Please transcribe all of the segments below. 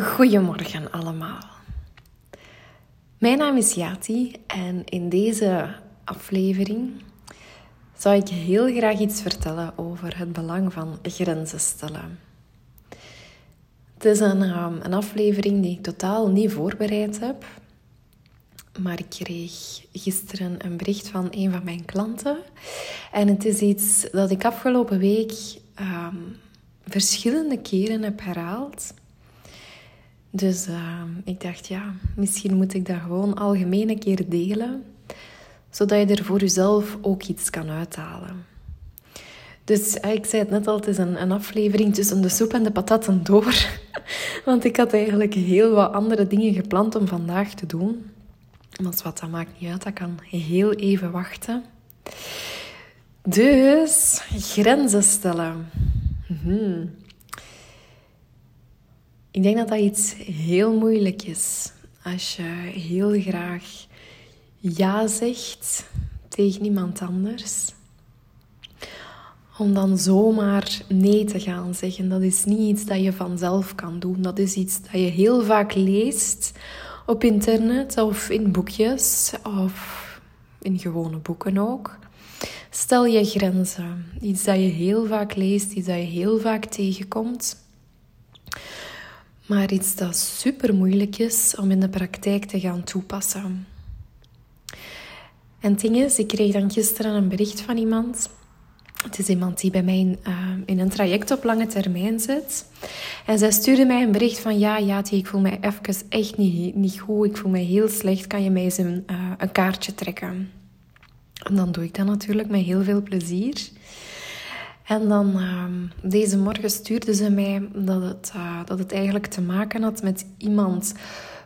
Goedemorgen allemaal. Mijn naam is Yati en in deze aflevering zou ik heel graag iets vertellen over het belang van grenzen stellen. Het is een, um, een aflevering die ik totaal niet voorbereid heb, maar ik kreeg gisteren een bericht van een van mijn klanten en het is iets dat ik afgelopen week um, verschillende keren heb herhaald. Dus uh, ik dacht, ja, misschien moet ik dat gewoon algemeen een keer delen, zodat je er voor jezelf ook iets kan uithalen. Dus ik zei het net al, het is een, een aflevering tussen de soep en de patatten door. Want ik had eigenlijk heel wat andere dingen gepland om vandaag te doen. Maar wat, dat maakt niet uit, dat kan heel even wachten. Dus, grenzen stellen. Hmm. Ik denk dat dat iets heel moeilijk is. Als je heel graag ja zegt tegen iemand anders. Om dan zomaar nee te gaan zeggen. Dat is niet iets dat je vanzelf kan doen. Dat is iets dat je heel vaak leest op internet of in boekjes of in gewone boeken ook. Stel je grenzen. Iets dat je heel vaak leest, iets dat je heel vaak tegenkomt. Maar iets dat super moeilijk is om in de praktijk te gaan toepassen. En het ding is, ik kreeg dan gisteren een bericht van iemand. Het is iemand die bij mij in, in een traject op lange termijn zit. En zij stuurde mij een bericht van... Ja, Jati, ik voel mij even echt niet, niet goed. Ik voel mij heel slecht. Kan je mij eens een, uh, een kaartje trekken? En dan doe ik dat natuurlijk met heel veel plezier. En dan uh, deze morgen stuurde ze mij dat het, uh, dat het eigenlijk te maken had met iemand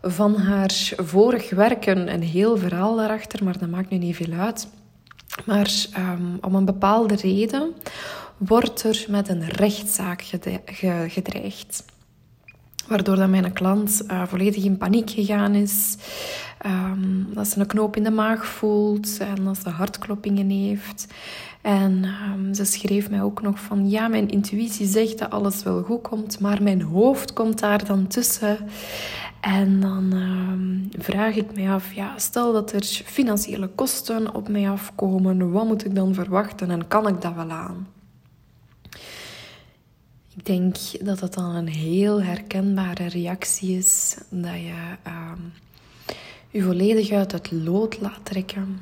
van haar vorig werken. Een heel verhaal daarachter, maar dat maakt nu niet veel uit. Maar um, om een bepaalde reden wordt er met een rechtszaak gedreigd. Waardoor dat mijn klant uh, volledig in paniek gegaan is. Um, dat ze een knoop in de maag voelt en dat ze hartkloppingen heeft. En um, ze schreef mij ook nog van... Ja, mijn intuïtie zegt dat alles wel goed komt, maar mijn hoofd komt daar dan tussen. En dan um, vraag ik mij af... Ja, stel dat er financiële kosten op mij afkomen. Wat moet ik dan verwachten en kan ik dat wel aan? Ik denk dat dat dan een heel herkenbare reactie is. Dat je um, je volledig uit het lood laat trekken.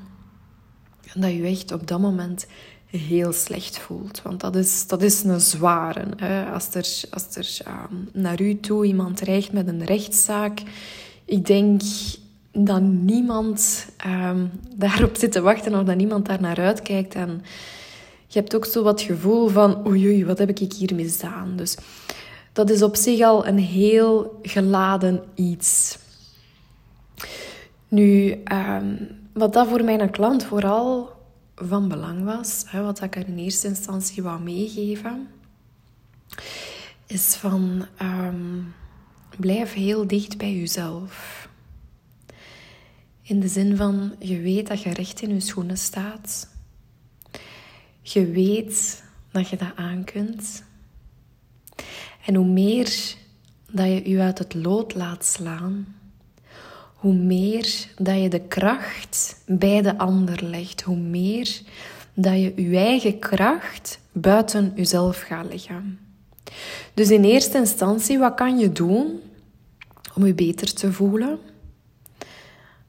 En dat je echt op dat moment heel slecht voelt. Want dat is, dat is een zware. Hè? Als er, als er um, naar u toe iemand dreigt met een rechtszaak. Ik denk dat niemand um, daarop zit te wachten of dat niemand daar naar uitkijkt. En je hebt ook zo wat gevoel van, oei, wat heb ik hier misdaan? Dus dat is op zich al een heel geladen iets. Nu, um, wat dat voor mijn klant vooral van belang was, hè, wat ik er in eerste instantie wou meegeven, is van um, blijf heel dicht bij jezelf. In de zin van, je weet dat je recht in je schoenen staat. Je weet dat je dat aan kunt. En hoe meer dat je je uit het lood laat slaan, hoe meer dat je de kracht bij de ander legt, hoe meer dat je je eigen kracht buiten jezelf gaat leggen. Dus in eerste instantie, wat kan je doen om je beter te voelen?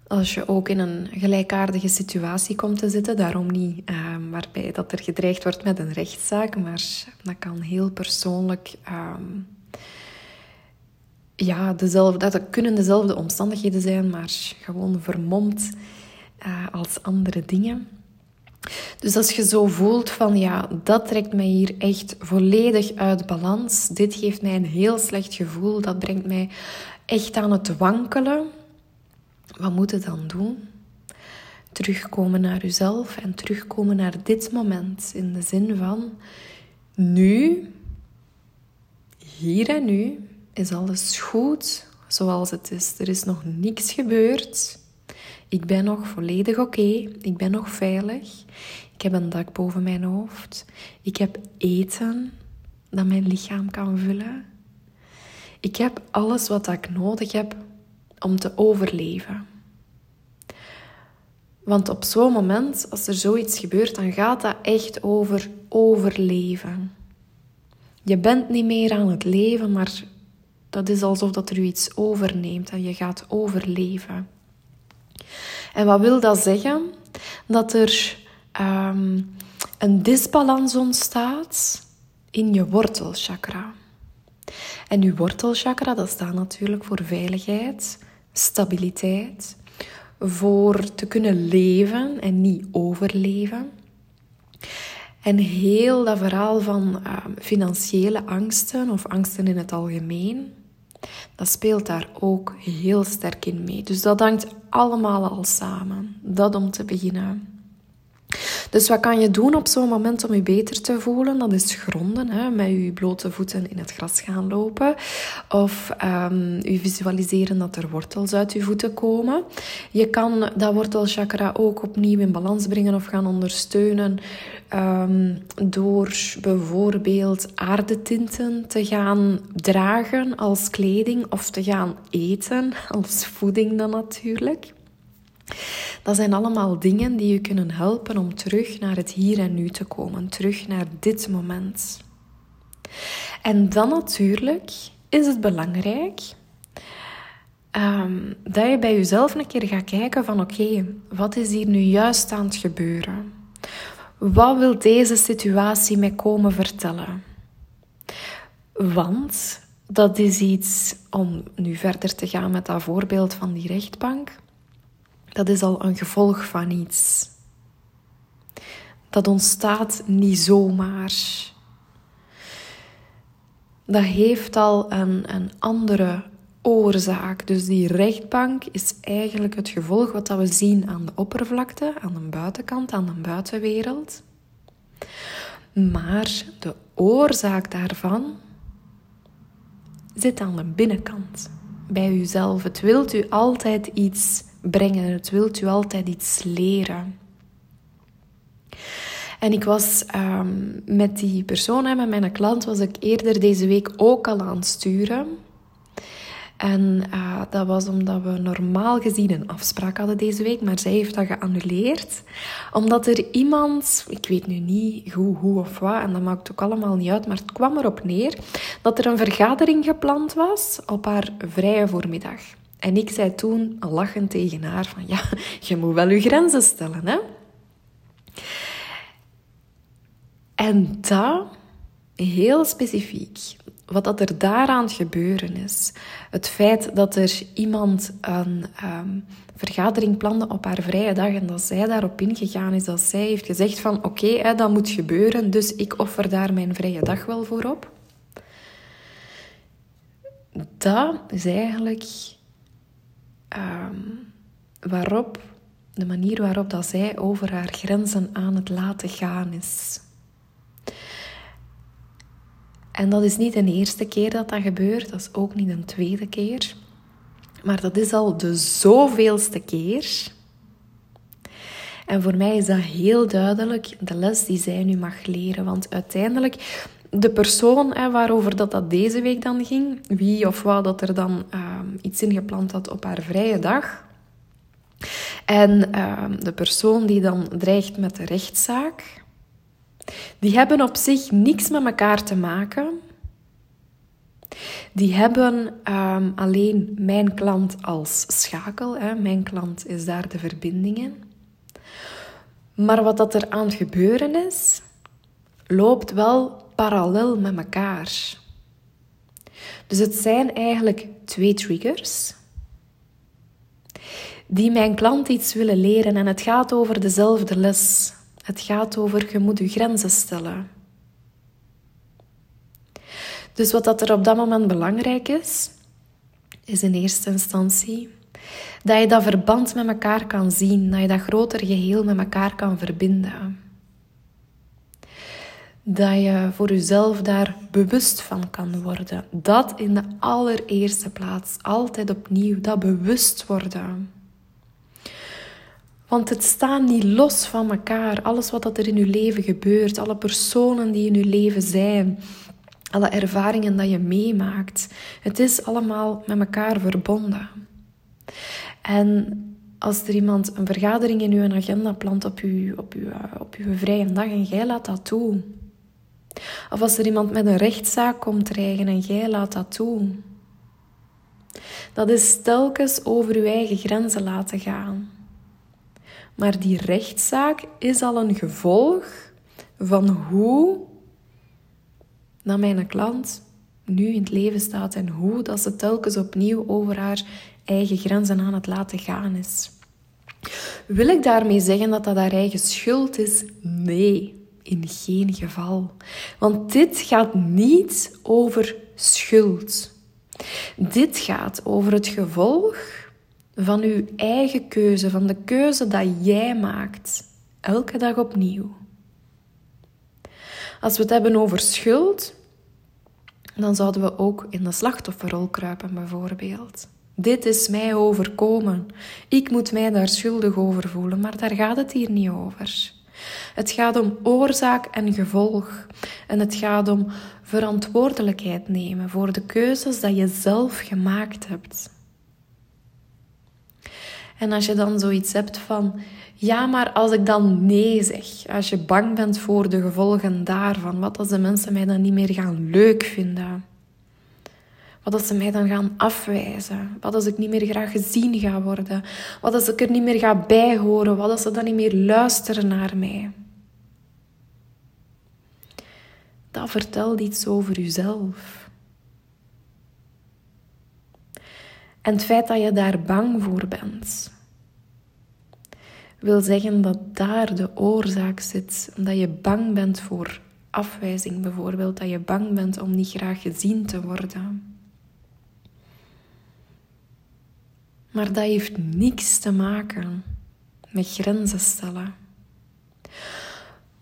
Als je ook in een gelijkaardige situatie komt te zitten, daarom niet uh, waarbij dat er gedreigd wordt met een rechtszaak, maar dat kan heel persoonlijk uh, ja, dezelfde, dat kunnen dezelfde omstandigheden zijn, maar gewoon vermomd uh, als andere dingen. Dus als je zo voelt van ja, dat trekt mij hier echt volledig uit balans. Dit geeft mij een heel slecht gevoel. Dat brengt mij echt aan het wankelen. Wat moet je dan doen? Terugkomen naar jezelf en terugkomen naar dit moment. In de zin van nu, hier en nu, is alles goed zoals het is. Er is nog niks gebeurd. Ik ben nog volledig oké. Ik ben nog veilig. Ik heb een dak boven mijn hoofd. Ik heb eten dat mijn lichaam kan vullen. ik heb alles wat ik nodig heb om te overleven. Want op zo'n moment, als er zoiets gebeurt, dan gaat dat echt over overleven. Je bent niet meer aan het leven, maar dat is alsof dat er u iets overneemt en je gaat overleven. En wat wil dat zeggen? Dat er ehm, een disbalans ontstaat in je wortelchakra. En uw wortelchakra, dat staat natuurlijk voor veiligheid, stabiliteit, voor te kunnen leven en niet overleven. En heel dat verhaal van uh, financiële angsten of angsten in het algemeen, dat speelt daar ook heel sterk in mee. Dus dat hangt allemaal al samen. Dat om te beginnen. Dus wat kan je doen op zo'n moment om je beter te voelen? Dat is gronden, hè, met je blote voeten in het gras gaan lopen. Of um, je visualiseren dat er wortels uit je voeten komen. Je kan dat wortelchakra ook opnieuw in balans brengen of gaan ondersteunen um, door bijvoorbeeld aardetinten te gaan dragen als kleding of te gaan eten als voeding dan natuurlijk. Dat zijn allemaal dingen die je kunnen helpen om terug naar het hier en nu te komen, terug naar dit moment. En dan natuurlijk is het belangrijk um, dat je bij jezelf een keer gaat kijken van oké, wat is hier nu juist aan het gebeuren? Wat wil deze situatie mij komen vertellen? Want dat is iets, om nu verder te gaan met dat voorbeeld van die rechtbank, dat is al een gevolg van iets. Dat ontstaat niet zomaar. Dat heeft al een, een andere oorzaak. Dus die rechtbank is eigenlijk het gevolg wat we zien aan de oppervlakte, aan de buitenkant, aan de buitenwereld. Maar de oorzaak daarvan zit aan de binnenkant, bij uzelf. Het wilt u altijd iets brengen. Het wilt u altijd iets leren. En ik was ehm, met die persoon, met mijn klant, was ik eerder deze week ook al aan het sturen. En uh, dat was omdat we normaal gezien een afspraak hadden deze week, maar zij heeft dat geannuleerd. Omdat er iemand, ik weet nu niet hoe, hoe of wat, en dat maakt ook allemaal niet uit, maar het kwam erop neer dat er een vergadering gepland was op haar vrije voormiddag. En ik zei toen lachend tegen haar van ja, je moet wel je grenzen stellen, hè. En dat, heel specifiek, wat dat er daaraan gebeuren is. Het feit dat er iemand een um, vergadering plande op haar vrije dag en dat zij daarop ingegaan is, dat zij heeft gezegd van oké, dat moet gebeuren, dus ik offer daar mijn vrije dag wel voor op. Dat is eigenlijk Ehm, waarop, de manier waarop dat zij over haar grenzen aan het laten gaan is. En dat is niet de eerste keer dat dat gebeurt, dat is ook niet een tweede keer. Maar dat is al de zoveelste keer. En voor mij is dat heel duidelijk de les die zij nu mag leren. Want uiteindelijk, de persoon hè, waarover dat, dat deze week dan ging, wie of wat dat er dan ehm, iets ingepland had op haar vrije dag. En ehm, de persoon die dan dreigt met de rechtszaak, die hebben op zich niks met elkaar te maken. Die hebben ehm, alleen mijn klant als schakel. Hè. Mijn klant is daar de verbindingen. Maar wat dat er aan het gebeuren is, loopt wel parallel met elkaar. Dus het zijn eigenlijk twee triggers die mijn klant iets willen leren en het gaat over dezelfde les. Het gaat over je moet je grenzen stellen. Dus wat dat er op dat moment belangrijk is, is in eerste instantie dat je dat verband met elkaar kan zien, dat je dat groter geheel met elkaar kan verbinden dat je voor jezelf daar bewust van kan worden. Dat in de allereerste plaats, altijd opnieuw, dat bewust worden. Want het staat niet los van elkaar. Alles wat er in je leven gebeurt, alle personen die in je leven zijn, alle ervaringen dat je meemaakt. Het is allemaal met elkaar verbonden. En als er iemand een vergadering in uw agenda plant op uw, op, uw, op uw vrije dag en jij laat dat toe. Of als er iemand met een rechtszaak komt dreigen en jij laat dat toe. Dat is telkens over uw eigen grenzen laten gaan. Maar die rechtszaak is al een gevolg van hoe dat mijn klant nu in het leven staat en hoe dat ze telkens opnieuw over haar eigen grenzen aan het laten gaan is. Wil ik daarmee zeggen dat dat haar eigen schuld is? Nee, in geen geval. Want dit gaat niet over schuld. Dit gaat over het gevolg van uw eigen keuze, van de keuze dat jij maakt, elke dag opnieuw. Als we het hebben over schuld, dan zouden we ook in de slachtofferrol kruipen, bijvoorbeeld. Dit is mij overkomen. Ik moet mij daar schuldig over voelen, maar daar gaat het hier niet over. Het gaat om oorzaak en gevolg. En het gaat om verantwoordelijkheid nemen voor de keuzes dat je zelf gemaakt hebt. En als je dan zoiets hebt van, ja, maar als ik dan nee zeg, als je bang bent voor de gevolgen daarvan, wat als de mensen mij dan niet meer gaan leuk vinden? Wat als ze mij dan gaan afwijzen? Wat als ik niet meer graag gezien ga worden? Wat als ik er niet meer ga bijhoren? Wat als ze dan niet meer luisteren naar mij? Dat vertelt iets over jezelf. En het feit dat je daar bang voor bent, wil zeggen dat daar de oorzaak zit. Dat je bang bent voor afwijzing bijvoorbeeld, dat je bang bent om niet graag gezien te worden. Maar dat heeft niks te maken met grenzen stellen.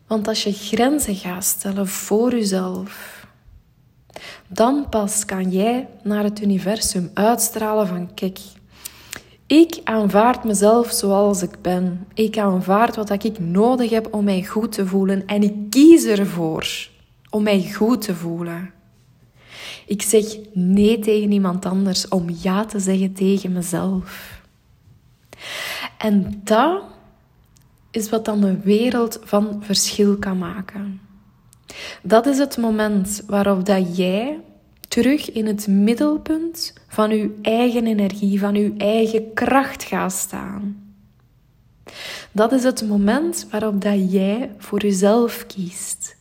Want als je grenzen gaat stellen voor jezelf, dan pas kan jij naar het universum uitstralen van kijk, ik aanvaard mezelf zoals ik ben. Ik aanvaard wat ik nodig heb om mij goed te voelen en ik kies ervoor om mij goed te voelen. Ik zeg nee tegen iemand anders om ja te zeggen tegen mezelf. En dat is wat dan een wereld van verschil kan maken. Dat is het moment waarop dat jij terug in het middelpunt van uw eigen energie, van uw eigen kracht gaat staan. Dat is het moment waarop dat jij voor jezelf kiest.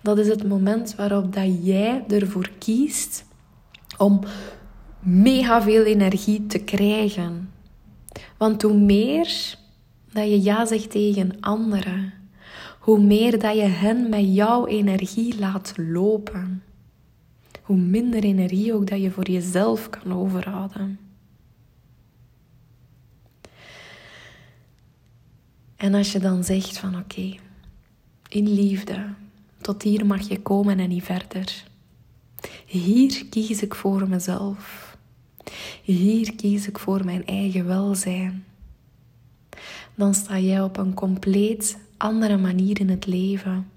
Dat is het moment waarop dat jij ervoor kiest om mega veel energie te krijgen. Want hoe meer dat je ja zegt tegen anderen, hoe meer dat je hen met jouw energie laat lopen, hoe minder energie ook dat je voor jezelf kan overhouden. En als je dan zegt van oké, in liefde, tot hier mag je komen en niet verder. Hier kies ik voor mezelf. Hier kies ik voor mijn eigen welzijn. Dan sta jij op een compleet andere manier in het leven.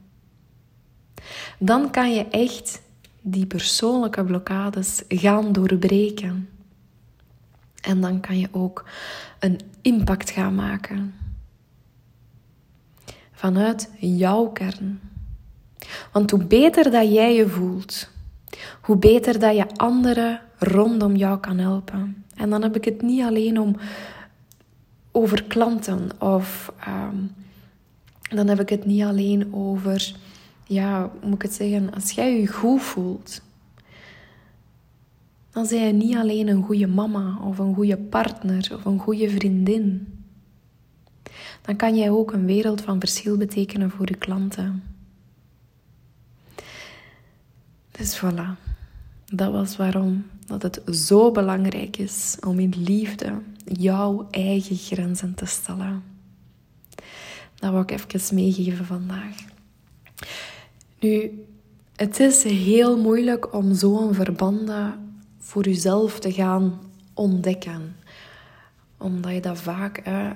Dan kan je echt die persoonlijke blokkades gaan doorbreken. En dan kan je ook een impact gaan maken. Vanuit jouw kern. Want hoe beter dat jij je voelt, hoe beter dat je anderen rondom jou kan helpen. En dan heb ik het niet alleen om over klanten of ehm, dan heb ik het niet alleen over, ja, hoe moet ik het zeggen, als jij je goed voelt, dan ben je niet alleen een goede mama of een goede partner of een goede vriendin. Dan kan jij ook een wereld van verschil betekenen voor je klanten. Dus voilà, dat was waarom dat het zo belangrijk is om in liefde jouw eigen grenzen te stellen. Dat wil ik even meegeven vandaag. Nu, het is heel moeilijk om zo'n verbanden voor jezelf te gaan ontdekken. Omdat je dat vaak, uh,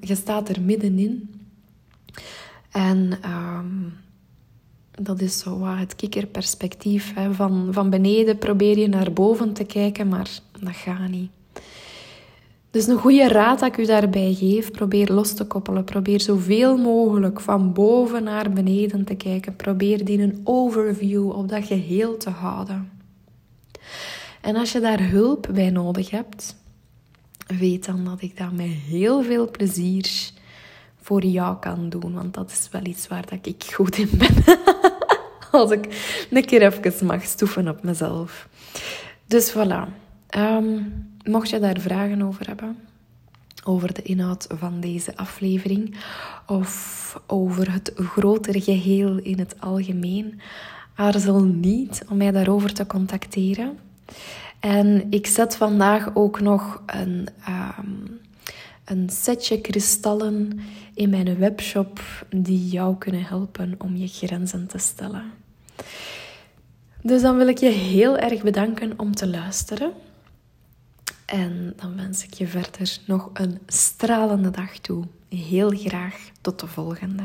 je staat er middenin. En um, Dat is zo wat het kikkerperspectief. Hè. Van, van beneden probeer je naar boven te kijken, maar dat gaat niet. Dus een goede raad dat ik u daarbij geef, probeer los te koppelen. Probeer zoveel mogelijk van boven naar beneden te kijken. Probeer die een overview op dat geheel te houden. En als je daar hulp bij nodig hebt, weet dan dat ik dat met heel veel plezier voor jou kan doen. Want dat is wel iets waar dat ik goed in ben. Als ik een keer even mag stoeven op mezelf. Dus voilà. Um, mocht je daar vragen over hebben, over de inhoud van deze aflevering of over het grotere geheel in het algemeen, aarzel niet om mij daarover te contacteren. En ik zet vandaag ook nog een, um, een setje kristallen in mijn webshop die jou kunnen helpen om je grenzen te stellen. Dus dan wil ik je heel erg bedanken om te luisteren. En dan wens ik je verder nog een stralende dag toe. Heel graag tot de volgende.